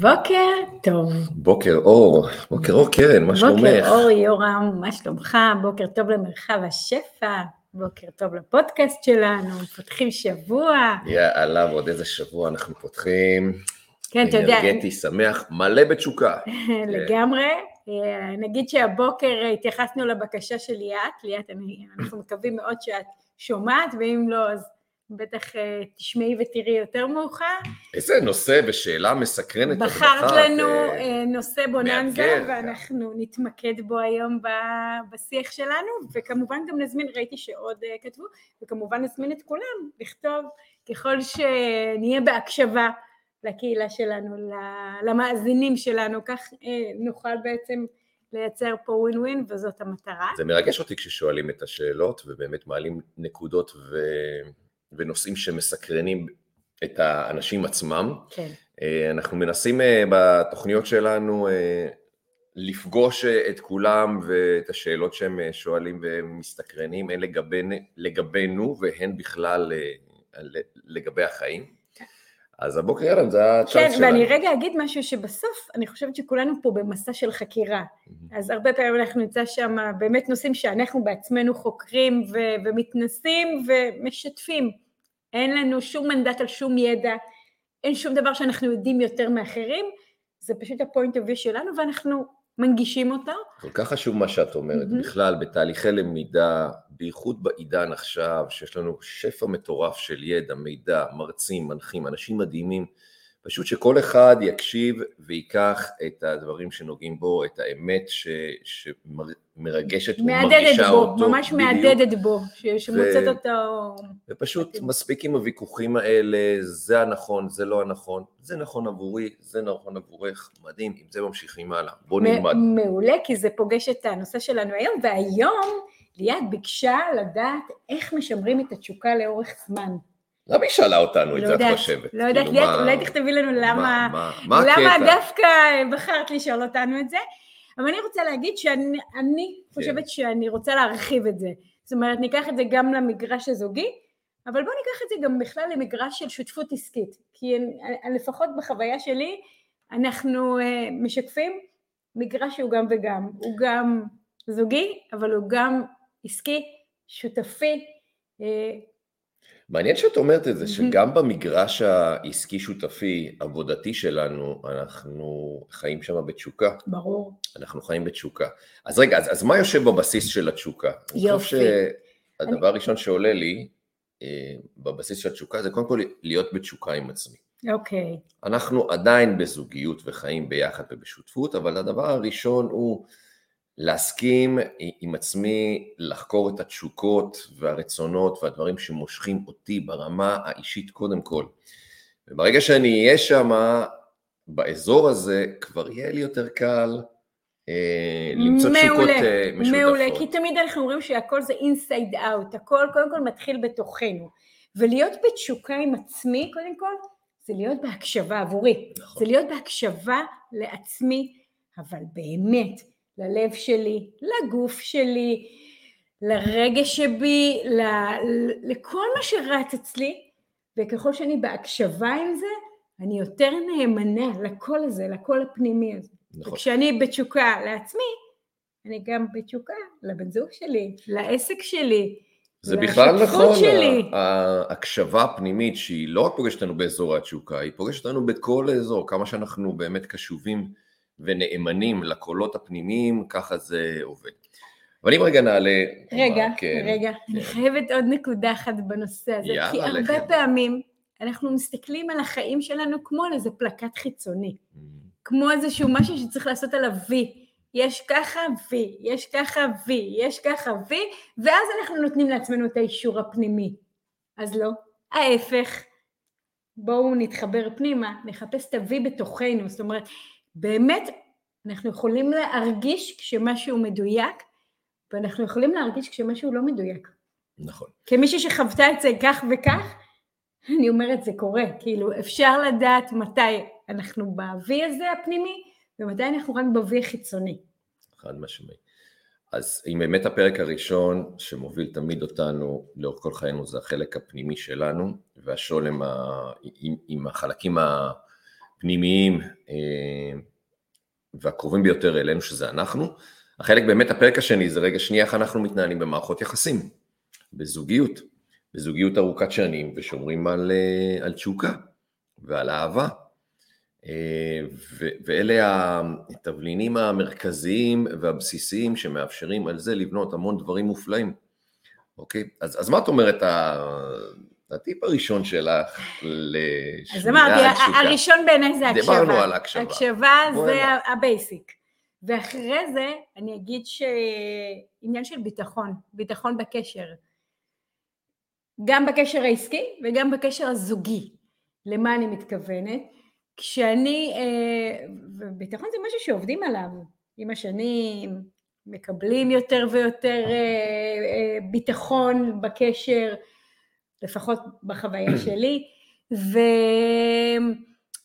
בוקר טוב. בוקר אור, בוקר אור קרן, מה שלומך? בוקר אור יורם, מה שלומך? בוקר טוב למרחב השפע, בוקר טוב לפודקאסט שלנו, פותחים שבוע. יאללה, ועוד איזה שבוע אנחנו פותחים. כן, אתה יודע. אנרגטי, שמח, מלא בתשוקה. לגמרי. אה, נגיד שהבוקר התייחסנו לבקשה של ליאת, ליאת, אנחנו מקווים מאוד שאת שומעת, ואם לא, אז בטח אה, תשמעי ותראי יותר מאוחר. איזה נושא ושאלה מסקרנת. בחרת לנו אה, נושא בוננזה, ואנחנו נתמקד בו היום בשיח שלנו, וכמובן גם נזמין, ראיתי שעוד אה, כתבו, וכמובן נזמין את כולם לכתוב ככל שנהיה בהקשבה לקהילה שלנו, למאזינים שלנו, כך נוכל בעצם לייצר פה ווין ווין וזאת המטרה. זה מרגש אותי כששואלים את השאלות ובאמת מעלים נקודות ו... ונושאים שמסקרנים את האנשים עצמם. כן. אה, אנחנו מנסים אה, בתוכניות שלנו אה, לפגוש את כולם ואת השאלות שהם שואלים ומסתקרנים, הן לגבינו, לגבינו והן בכלל לגבי החיים. אז הבוקר יאללה, זה הצ'אנס כן, שלנו. כן, ואני רגע אגיד משהו שבסוף, אני חושבת שכולנו פה במסע של חקירה. Mm-hmm. אז הרבה פעמים אנחנו נמצא שם באמת נושאים שאנחנו בעצמנו חוקרים ו- ומתנסים ומשתפים. אין לנו שום מנדט על שום ידע, אין שום דבר שאנחנו יודעים יותר מאחרים, זה פשוט ה point of view שלנו ואנחנו מנגישים אותו. כל כך חשוב מה שאת אומרת, mm-hmm. בכלל בתהליכי למידה, בייחוד בעידן עכשיו, שיש לנו שפע מטורף של ידע, מידע, מרצים, מנחים, אנשים מדהימים, פשוט שכל אחד יקשיב ויקח את הדברים שנוגעים בו, את האמת ש, שמרגשת ומרגישה בו, אותו. ממש בדיוק. מהדהדת בו, שמוצאת ו... אותו... ופשוט מספיק עם הוויכוחים האלה, זה הנכון, זה לא הנכון, זה נכון עבורי, זה נכון עבורך, מדהים, עם זה ממשיכים הלאה, בוא נלמד. מעולה, כי זה פוגש את הנושא שלנו היום, והיום ליאת ביקשה לדעת איך משמרים את התשוקה לאורך זמן. למה היא שאלה אותנו את לא זה, את חושבת? לא יודעת, כאילו, אולי תכתבי לנו למה, מה, מה, למה דווקא בחרת לשאול אותנו את זה, אבל אני רוצה להגיד שאני כן. חושבת שאני רוצה להרחיב את זה. זאת אומרת, ניקח את זה גם למגרש הזוגי, אבל בואו ניקח את זה גם בכלל למגרש של שותפות עסקית, כי לפחות בחוויה שלי, אנחנו אה, משקפים מגרש שהוא גם וגם, הוא גם זוגי, אבל הוא גם עסקי, שותפי, אה, מעניין שאת אומרת את זה, שגם במגרש העסקי שותפי, עבודתי שלנו, אנחנו חיים שם בתשוקה. ברור. אנחנו חיים בתשוקה. אז רגע, אז, אז מה יושב בבסיס של התשוקה? יופי. אני חושב שהדבר אני... הראשון שעולה לי אה, בבסיס של התשוקה זה קודם כל להיות בתשוקה עם עצמי. אוקיי. אנחנו עדיין בזוגיות וחיים ביחד ובשותפות, אבל הדבר הראשון הוא להסכים עם עצמי לחקור את התשוקות והרצונות והדברים שמושכים אותי ברמה האישית קודם כל. וברגע שאני אהיה שם, באזור הזה, כבר יהיה לי יותר קל אה, למצוא מעולה, תשוקות אה, משותפות. מעולה, כי תמיד אנחנו אומרים שהכל זה אינסייד אאוט, הכל קודם כל מתחיל בתוכנו. ולהיות בתשוקה עם עצמי, קודם כל, זה להיות בהקשבה עבורי. נכון. זה להיות בהקשבה לעצמי, אבל באמת, ללב שלי, לגוף שלי, לרגש שבי, ל, לכל מה שרץ אצלי, וככל שאני בהקשבה עם זה, אני יותר נאמנה לקול הזה, לקול הפנימי הזה. נכון. וכשאני בתשוקה לעצמי, אני גם בתשוקה לבן זוג שלי, לעסק שלי, זה בכלל נכון, שלי. ההקשבה הפנימית שהיא לא רק פוגשת אותנו באזור התשוקה, היא פוגשת אותנו בכל האזור, כמה שאנחנו באמת קשובים ונאמנים לקולות הפנימיים, ככה זה עובד. אבל אם רגע נעלה... רגע, מה, כן, רגע, כן. אני חייבת עוד נקודה אחת בנושא הזה, כי הרבה לכם. פעמים אנחנו מסתכלים על החיים שלנו כמו על איזה פלקט חיצוני, mm. כמו איזשהו משהו שצריך לעשות עליו וי. יש ככה וי, יש ככה וי, יש ככה וי, ואז אנחנו נותנים לעצמנו את האישור הפנימי. אז לא, ההפך. בואו נתחבר פנימה, נחפש את ה-V בתוכנו, זאת אומרת, באמת אנחנו יכולים להרגיש כשמשהו מדויק, ואנחנו יכולים להרגיש כשמשהו לא מדויק. נכון. כמישהי שחוותה את זה כך וכך, אני אומרת זה קורה, כאילו אפשר לדעת מתי אנחנו ב-V הזה הפנימי, ומתי אנחנו רק ב-V החיצוני. חד משמעי. אז אם באמת הפרק הראשון שמוביל תמיד אותנו לאורך כל חיינו זה החלק הפנימי שלנו, והשול עם, ה... עם, עם החלקים ה... הפנימיים אה, והקרובים ביותר אלינו, שזה אנחנו. החלק באמת, הפרק השני זה רגע שנייה איך אנחנו מתנהלים במערכות יחסים, בזוגיות, בזוגיות ארוכת שנים, ושומרים על, אה, על תשוקה ועל אהבה. אה, ואלה התבלינים המרכזיים והבסיסיים שמאפשרים על זה לבנות המון דברים מופלאים. אוקיי? אז, אז מה את אומרת, הטיפ הראשון שלך לשמירה על תשוקה? הראשון בעיניי זה הקשבה. דיברנו על הקשבה. הקשבה זה ה basic. ואחרי זה אני אגיד שעניין של ביטחון, ביטחון בקשר. גם בקשר העסקי וגם בקשר הזוגי. למה אני מתכוונת? כשאני, אה, וביטחון זה משהו שעובדים עליו, עם השנים מקבלים יותר ויותר אה, אה, ביטחון בקשר, לפחות בחוויה שלי, ו...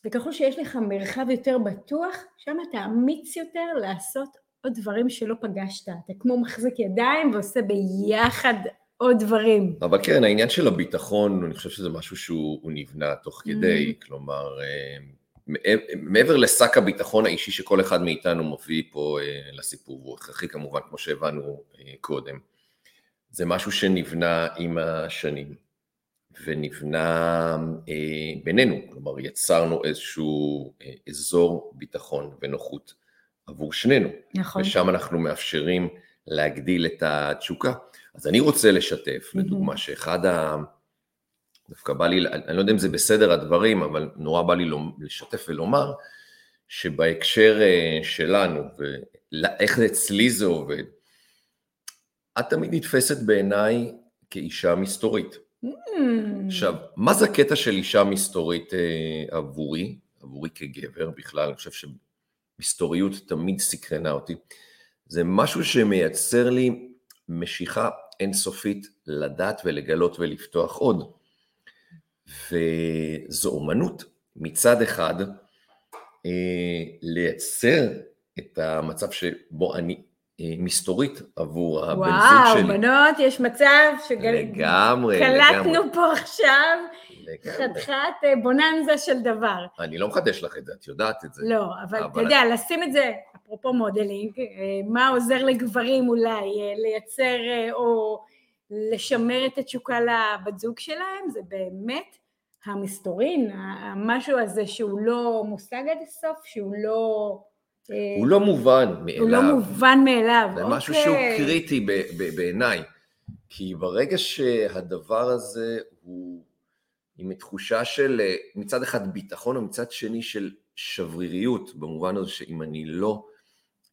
וככל שיש לך מרחב יותר בטוח, שם אתה אמיץ יותר לעשות עוד דברים שלא פגשת. אתה כמו מחזיק ידיים ועושה ביחד עוד דברים. אבל כן, העניין של הביטחון, אני חושב שזה משהו שהוא נבנה תוך כדי, mm. כלומר, מעבר לשק הביטחון האישי שכל אחד מאיתנו מביא פה אה, לסיפור, הוא הכרחי כמובן, כמו שהבנו אה, קודם, זה משהו שנבנה עם השנים, ונבנה אה, בינינו, כלומר יצרנו איזשהו אזור ביטחון ונוחות עבור שנינו. נכון. ושם אנחנו מאפשרים להגדיל את התשוקה. אז אני רוצה לשתף, לדוגמה, שאחד ה... דווקא בא לי, אני לא יודע אם זה בסדר הדברים, אבל נורא בא לי לשתף ולומר, שבהקשר אה, שלנו, ואיך אצלי זה עובד, את תמיד נתפסת בעיניי כאישה מסתורית. עכשיו, מה זה הקטע של אישה מסתורית אה, עבורי, עבורי כגבר בכלל, אני חושב שמסתוריות תמיד סקרנה אותי. זה משהו שמייצר לי משיכה אינסופית לדעת ולגלות ולפתוח עוד. וזו אומנות מצד אחד אה, לייצר את המצב שבו אני מסתורית עבור הבן זוג שלי. וואו, בנות, יש מצב לגמרי, קלטנו פה עכשיו חתיכת אה, בוננזה של דבר. אני לא מחדש לך את זה, את יודעת את זה. לא, אבל אתה יודע, לשים את זה, אפרופו modeling, מה עוזר לגברים אולי לייצר או... לשמר את התשוקה לבת זוג שלהם, זה באמת המסתורין, המשהו הזה שהוא לא מושג עד הסוף, שהוא לא... אה, הוא לא מובן מאליו. הוא לא מובן מאליו, זה משהו שהוא אוקיי. קריטי בעיניי, כי ברגע שהדבר הזה הוא עם תחושה של אה, מצד אחד ביטחון ומצד שני של שבריריות, במובן הזה שאם אני לא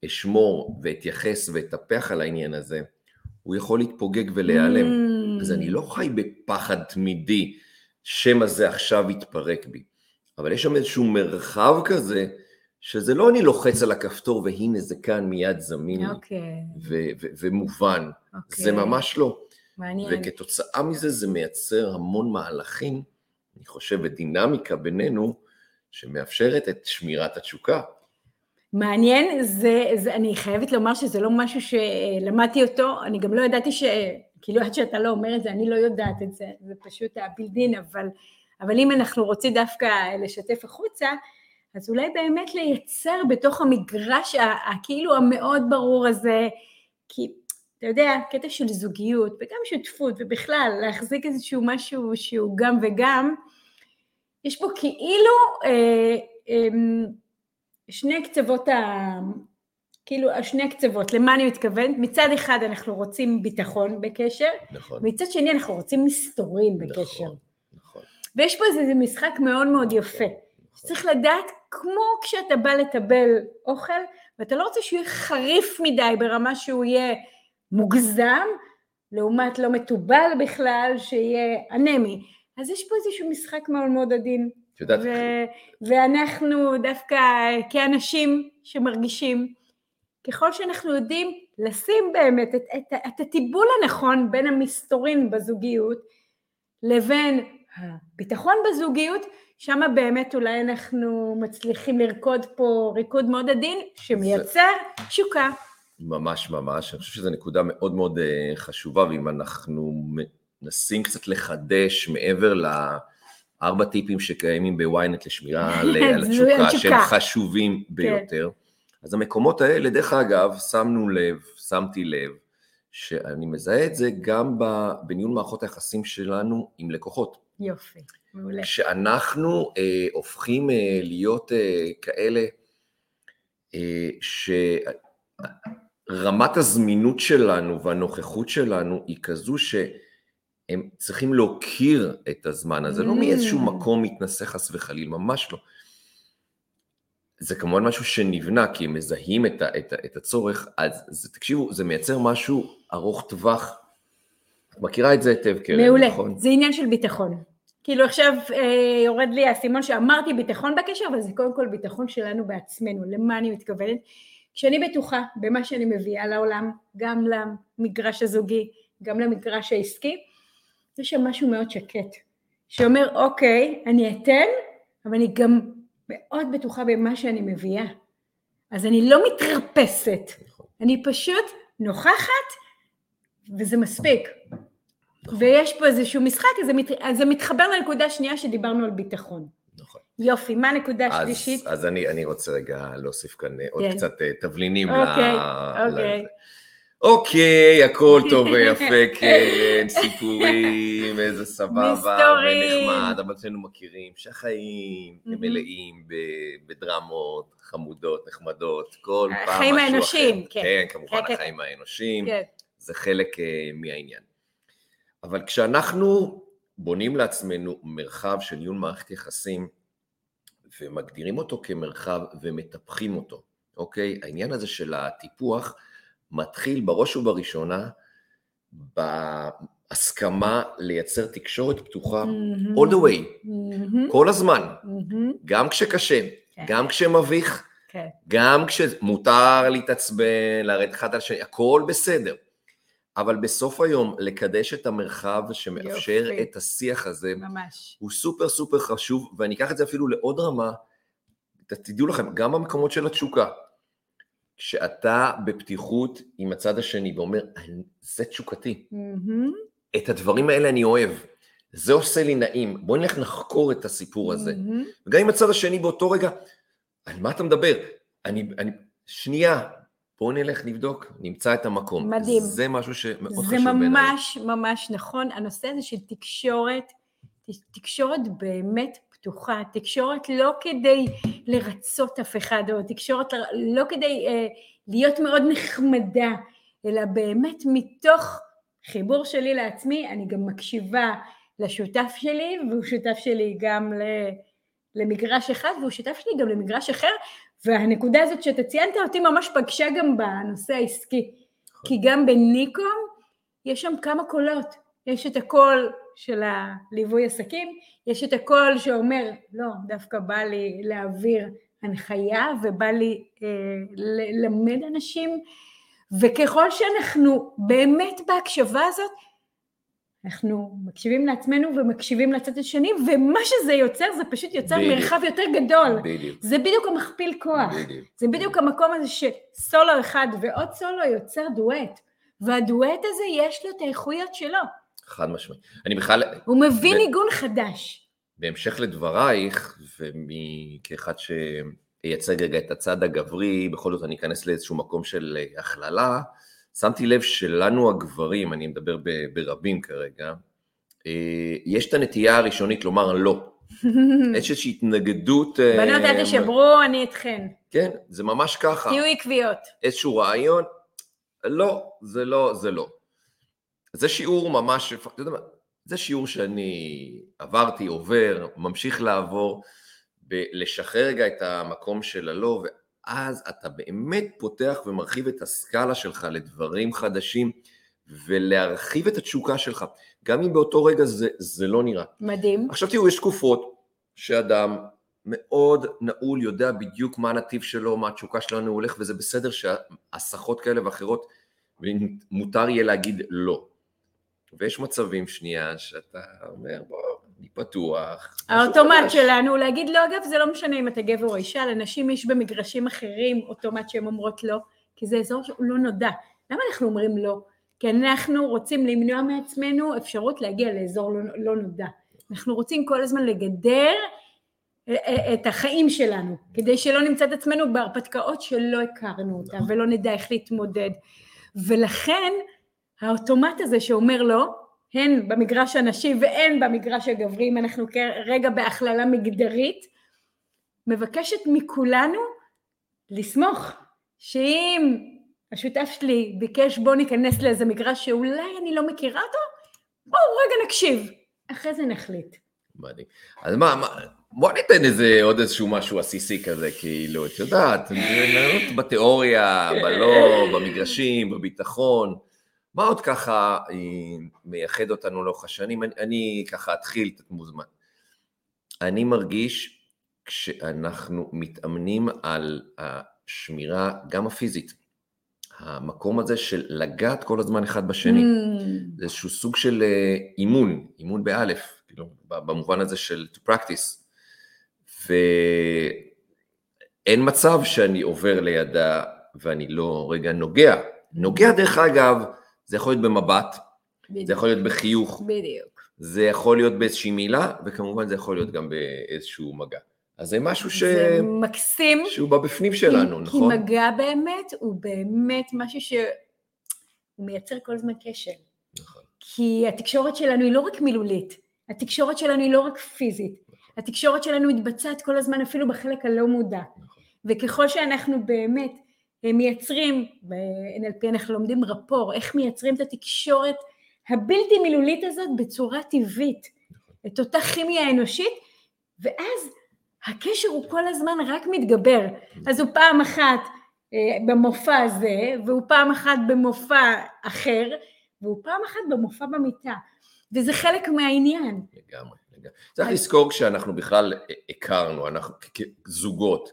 אשמור ואתייחס ואטפח על העניין הזה, הוא יכול להתפוגג ולהיעלם. Mm. אז אני לא חי בפחד תמידי, שמא זה עכשיו יתפרק בי. אבל יש שם איזשהו מרחב כזה, שזה לא אני לוחץ על הכפתור והנה זה כאן מיד זמין okay. אוקיי. ומובן, okay. זה אוקיי. ממש לא. מעניין. וכתוצאה מזה זה מייצר המון מהלכים, אני חושב, ודינמיקה בינינו, שמאפשרת את שמירת התשוקה. מעניין, זה, זה, אני חייבת לומר שזה לא משהו שלמדתי אותו, אני גם לא ידעתי ש... כאילו עד שאתה לא אומר את זה, אני לא יודעת את זה, זה פשוט הבלדין, אבל, אבל אם אנחנו רוצים דווקא לשתף החוצה, אז אולי באמת לייצר בתוך המגרש הכאילו המאוד ברור הזה, כי אתה יודע, קטע של זוגיות וגם שותפות ובכלל להחזיק איזשהו משהו שהוא גם וגם, יש פה כאילו אה, אה, שני קצוות ה... כאילו, שני הקצוות, למה אני מתכוונת? מצד אחד אנחנו רוצים ביטחון בקשר, נכון. מצד שני אנחנו רוצים מסתורים בקשר. נכון, נכון. ויש פה איזה משחק מאוד מאוד יפה. צריך לדעת, כמו כשאתה בא לטבל אוכל, ואתה לא רוצה שהוא יהיה חריף מדי ברמה שהוא יהיה מוגזם, לעומת לא מתובל בכלל, שיהיה אנמי. אז יש פה איזשהו משחק מאוד מאוד עדין. ו- ואנחנו דווקא כאנשים שמרגישים, ככל שאנחנו יודעים לשים באמת את, את, את הטיבול הנכון בין המסתורין בזוגיות לבין הביטחון בזוגיות, שם באמת אולי אנחנו מצליחים לרקוד פה ריקוד מאוד עדין שמייצר תשוקה. ממש ממש, אני חושב שזו נקודה מאוד מאוד אה, חשובה, ואם אנחנו מנסים קצת לחדש מעבר ל... ארבע טיפים שקיימים בוויינט לשמירה על, התשוקה. שהם חשובים ביותר. אז המקומות האלה, דרך אגב, שמנו לב, שמתי לב, שאני מזהה את זה גם בניהול מערכות היחסים שלנו עם לקוחות. יופי, מעולה. כשאנחנו אה, הופכים אה, להיות אה, כאלה אה, שרמת הזמינות שלנו והנוכחות שלנו היא כזו שהם צריכים להוקיר את הזמן הזה, לא Mm. מאיזשהו מקום מתנשא חס וחליל, ממש לא. זה כמובן משהו שנבנה, כי הם מזהים את, ה, את, ה, את הצורך, אז זה, תקשיבו, זה מייצר משהו ארוך טווח. את מכירה את זה היטב, קרן, מעולה, נכון? זה עניין של ביטחון. כאילו עכשיו אה, יורד לי האסימון שאמרתי ביטחון בקשר, אבל זה קודם כל ביטחון שלנו בעצמנו. למה אני מתכוונת? כשאני בטוחה במה שאני מביאה לעולם, גם למגרש הזוגי, גם למגרש העסקי, יש שם משהו מאוד שקט, שאומר אוקיי, אני אתן, אבל אני גם מאוד בטוחה במה שאני מביאה. אז אני לא מתרפסת, נכון. אני פשוט נוכחת, וזה מספיק. ויש פה איזשהו משחק, אז זה, מת, אז זה מתחבר לנקודה השנייה שדיברנו על ביטחון. נכון. יופי, מה הנקודה אז, השלישית? אז אני, אני רוצה רגע להוסיף כאן אה, עוד כן. קצת אה, תבלינים. אוקיי, ל- אוקיי. אוקיי, הכל טוב ויפה, קרן, סיפורים, איזה סבבה. ונחמד, אבל אצלנו מכירים שהחיים הם. מלאים בדרמות חמודות, נחמדות, כל פעם משהו אחר. החיים האנושיים, כן. כן, כמובן, כן, כן. החיים האנושיים. זה חלק אה, מהעניין. אבל כשאנחנו בונים לעצמנו מרחב של ניהול מערכת יחסים ומגדירים אותו כמרחב ומטפחים אותו, אוקיי? העניין הזה של הטיפוח מתחיל בראש ובראשונה בהסכמה לייצר תקשורת פתוחה מהמם. all the way, מהמם, כל הזמן, מהמם, גם כשקשה, כן. גם כשמביך, כן. גם כשמותר להתעצבן, לרדת אחד על השני, הכל בסדר. אבל בסוף היום, לקדש את המרחב שמאפשר יופי. את השיח הזה, ממש. הוא סופר סופר חשוב, ואני אקח את זה אפילו לעוד רמה, תדעו לכם, גם במקומות של התשוקה, כשאתה בפתיחות עם הצד השני ואומר, "אני- זה תשוקתי, מהמם, את הדברים האלה אני אוהב, זה עושה לי נעים, בואי נלך נחקור את הסיפור הזה. מהמם. וגם אם הצד השני באותו רגע, על מה אתה מדבר? אני, אני, שנייה, בואו נלך נבדוק, נמצא את המקום. מדהים. זה משהו שמאוד חשוב זה בעיניי. ממש ממש נכון, הנושא הזה של תקשורת, תקשורת באמת פתוחה, תקשורת לא כדי לרצות אף אחד, או תקשורת לא כדי אה, להיות מאוד נחמדה, אלא באמת מתוך חיבור שלי לעצמי, אני גם מקשיבה לשותף שלי, והוא שותף שלי גם ל, למגרש אחד, והוא שותף שלי גם למגרש אחר, והנקודה הזאת שאתה ציינת אותי ממש פגשה גם בנושא העסקי. כי גם בניקום יש שם כמה קולות. יש את הקול של הליווי עסקים, יש את הקול שאומר, לא, דווקא בא לי להעביר הנחיה ובא לי אה, ללמד אנשים, וככל שאנחנו באמת בהקשבה הזאת, אנחנו מקשיבים לעצמנו ומקשיבים לצד השני, ומה שזה יוצר זה פשוט יוצר בדיוק. מרחב יותר גדול. בדיוק, זה בדיוק המכפיל כוח. בדיוק. זה בדיוק המקום הזה שסולו אחד ועוד סולו יוצר דואט, והדואט הזה יש לו את האיכויות שלו. חד משמעית. אני בכלל, הוא מביא ו- ניגון חדש. בהמשך לדברייך, וכאחד שייצג רגע את הצד הגברי, בכל זאת אני אכנס לאיזשהו מקום של אה, הכללה, שמתי לב שלנו הגברים, אני מדבר ברבים כרגע, אה, יש את הנטייה הראשונית לומר לא. יש איזושהי התנגדות... אה, בנות אל תשברו, אני איתכן. כן, זה ממש ככה. תהיו עקביות. איזשהו רעיון, לא, זה לא, זה לא. זה שיעור ממש, אתה יודע מה, זה שיעור שאני עברתי, עובר, ממשיך לעבור, בלשחרר רגע את המקום של הלא, ואז אתה באמת פותח ומרחיב את הסקאלה שלך לדברים חדשים, ולהרחיב את התשוקה שלך, גם אם באותו רגע זה, זה לא נראה. מדהים. עכשיו תראו, יש תקופות שאדם מאוד נעול, יודע בדיוק מה הנתיב שלו, מה התשוקה שלנו הולך, וזה בסדר שהסחות כאלה ואחרות, מותר יהיה להגיד לא. ויש מצבים שנייה שאתה אומר, בוא, אני פתוח. האוטומט חדש." שלנו להגיד לא, אגב, זה לא משנה אם אתה גבר או אישה, לנשים יש במגרשים אחרים אוטומט שהן אומרות לא, כי זה אזור שהוא לא נודע. למה אנחנו אומרים לא? כי אנחנו רוצים למנוע מעצמנו אפשרות להגיע לאזור לא, לא נודע. אנחנו רוצים כל הזמן לגדר אה, אה, את החיים שלנו, כדי שלא נמצא את עצמנו בהרפתקאות שלא הכרנו אותה נכון. ולא נדע איך להתמודד. ולכן האוטומט הזה שאומר לו, הן במגרש הנשי והן במגרש הגברי, אם אנחנו כרגע בהכללה מגדרית, מבקשת מכולנו לסמוך שאם השותף שלי ביקש בוא ניכנס לאיזה מגרש שאולי אני לא מכירה אותו, בואו רגע נקשיב, אחרי זה נחליט. מדהים. אז מה, מה, בוא ניתן איזה, עוד איזשהו משהו עסיסי כזה, כאילו, את יודעת, בתיאוריה, בלא, במגרשים, בביטחון, מה עוד ככה אה, מייחד אותנו לאורך השנים? אני, אני ככה אתחיל, את מוזמן. אני מרגיש כשאנחנו מתאמנים על השמירה, גם הפיזית, המקום הזה של לגעת כל הזמן אחד בשני, Mm, זה איזשהו סוג של אה, אימון, אימון באלף, כאילו, במובן הזה של to practice. ואין מצב שאני עובר לידה ואני לא רגע נוגע. נוגע דרך אגב, זה יכול להיות במבט, זה יכול להיות בחיוך, בדיוק. זה יכול להיות באיזושהי מילה, וכמובן זה יכול להיות גם באיזשהו מגע. אז זה משהו ש... זה מקסים. שהוא בבפנים שלנו, כי, נכון? כי מגע באמת הוא באמת משהו שהוא מייצר כל הזמן קשר. נכון. כי התקשורת שלנו היא לא רק מילולית, התקשורת שלנו היא לא רק פיזית, התקשורת שלנו מתבצעת כל הזמן אפילו בחלק הלא מודע. נכון. וככל שאנחנו באמת מייצרים, ב-NLP אנחנו לומדים רפור, איך מייצרים את התקשורת הבלתי מילולית הזאת בצורה טבעית, את אותה כימיה אנושית, ואז הקשר הוא כל הזמן רק מתגבר. אז הוא פעם אחת אה, במופע הזה, והוא פעם אחת במופע אחר, והוא פעם אחת במופע במיטה. וזה חלק מהעניין. לגמרי, לגמרי. צריך לזכור כשאנחנו בכלל הכרנו, אנחנו כזוגות,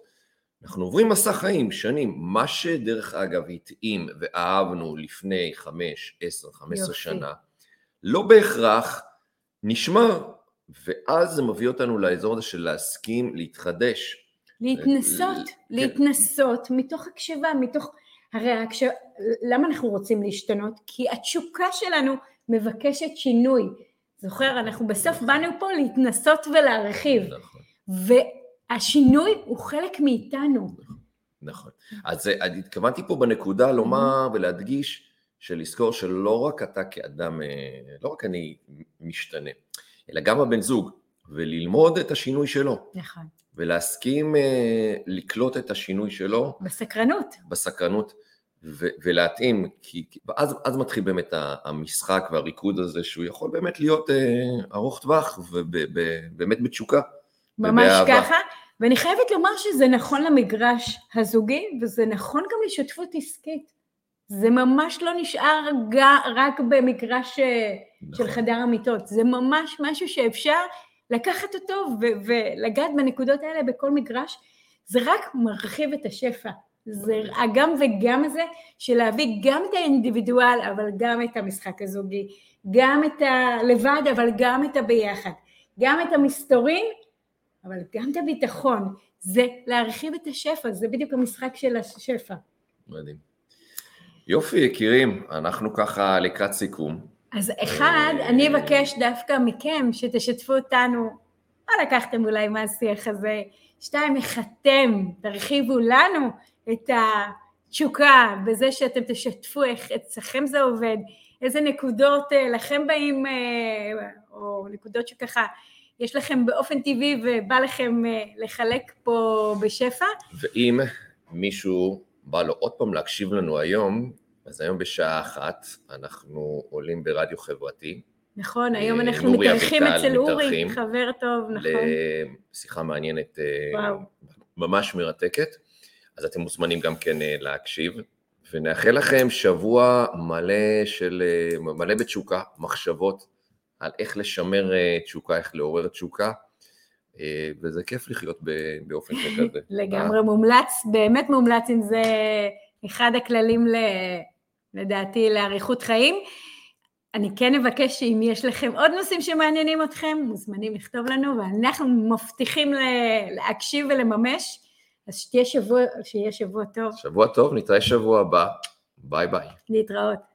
אנחנו עוברים מסע חיים, שנים, מה שדרך אגב התאים ואהבנו לפני חמש, עשר, חמש עשרה יופי. שנה, לא בהכרח נשמר, ואז זה מביא אותנו לאזור הזה של להסכים להתחדש. להתנסות, כן. להתנסות מתוך הקשבה, מתוך... הרי הקשב... למה אנחנו רוצים להשתנות? כי התשוקה שלנו מבקשת שינוי. זוכר, אנחנו בסוף באנו פה להתנסות ולהרחיב, נכון, והשינוי הוא חלק מאיתנו. נכון. אז אה, התכוונתי פה בנקודה לומר ולהדגיש, שלזכור שלא רק אתה כאדם, אה, לא רק אני משתנה, אלא גם הבן זוג, וללמוד את השינוי שלו. נכון. ולהסכים אה, לקלוט את השינוי שלו בסקרנות. בסקרנות ו- ולהתאים, כי ואז אז מתחיל באמת המשחק והריקוד הזה שהוא יכול באמת להיות אה, ארוך טווח ובאמת בתשוקה. ממש ובאהבה. ככה. ואני חייבת לומר שזה נכון למגרש הזוגי, וזה נכון גם לשותפות עסקית. זה ממש לא נשאר רק במגרש אה, של נכון. חדר המיטות, זה ממש משהו שאפשר לקחת אותו ו- ולגעת בנקודות האלה בכל מגרש, זה רק מרחיב את השפע. זה הגם וגם הזה של להביא גם את האינדיבידואל, אבל גם את המשחק הזוגי, גם את הלבד, אבל גם את הביחד, גם את המסתורין, אבל גם את הביטחון. זה להרחיב את השפע, זה בדיוק המשחק של השפע. מדהים. יופי יקירים, אנחנו ככה לקראת סיכום. אז אחד, אני אבקש דווקא מכם שתשתפו אותנו, מה לקחתם אולי מהשיח הזה? שתיים, איך אתם תרחיבו לנו את התשוקה בזה שאתם תשתפו איך אצלכם זה עובד, איזה נקודות אה, לכם באים, אה, או נקודות שככה יש לכם באופן טבעי ובא לכם אה, לחלק פה בשפע. ואם מישהו בא לו עוד פעם להקשיב לנו היום, אז היום בשעה אחת אנחנו עולים ברדיו חברתי נכון, היום אה, אנחנו נורי מתארחים אצל אורי, חבר טוב, נכון. לשיחה מעניינת, אה, וואו. ממש מרתקת, אז אתם מוזמנים גם כן להקשיב, ונאחל לכם שבוע מלא של, מלא בתשוקה, מחשבות על איך לשמר אה, תשוקה, איך לעורר תשוקה, אה, וזה כיף לחיות באופן שכזה. לגמרי מומלץ, באמת מומלץ אם זה אחד הכללים ל, לדעתי לאריכות חיים. אני כן אבקש שאם יש לכם עוד נושאים שמעניינים אתכם, מוזמנים לכתוב לנו, ואנחנו מבטיחים להקשיב ולממש, אז שתהיה שבוע, שיהיה שבוע טוב, שבוע טוב, נתראה שבוע הבא, ביי ביי. להתראות.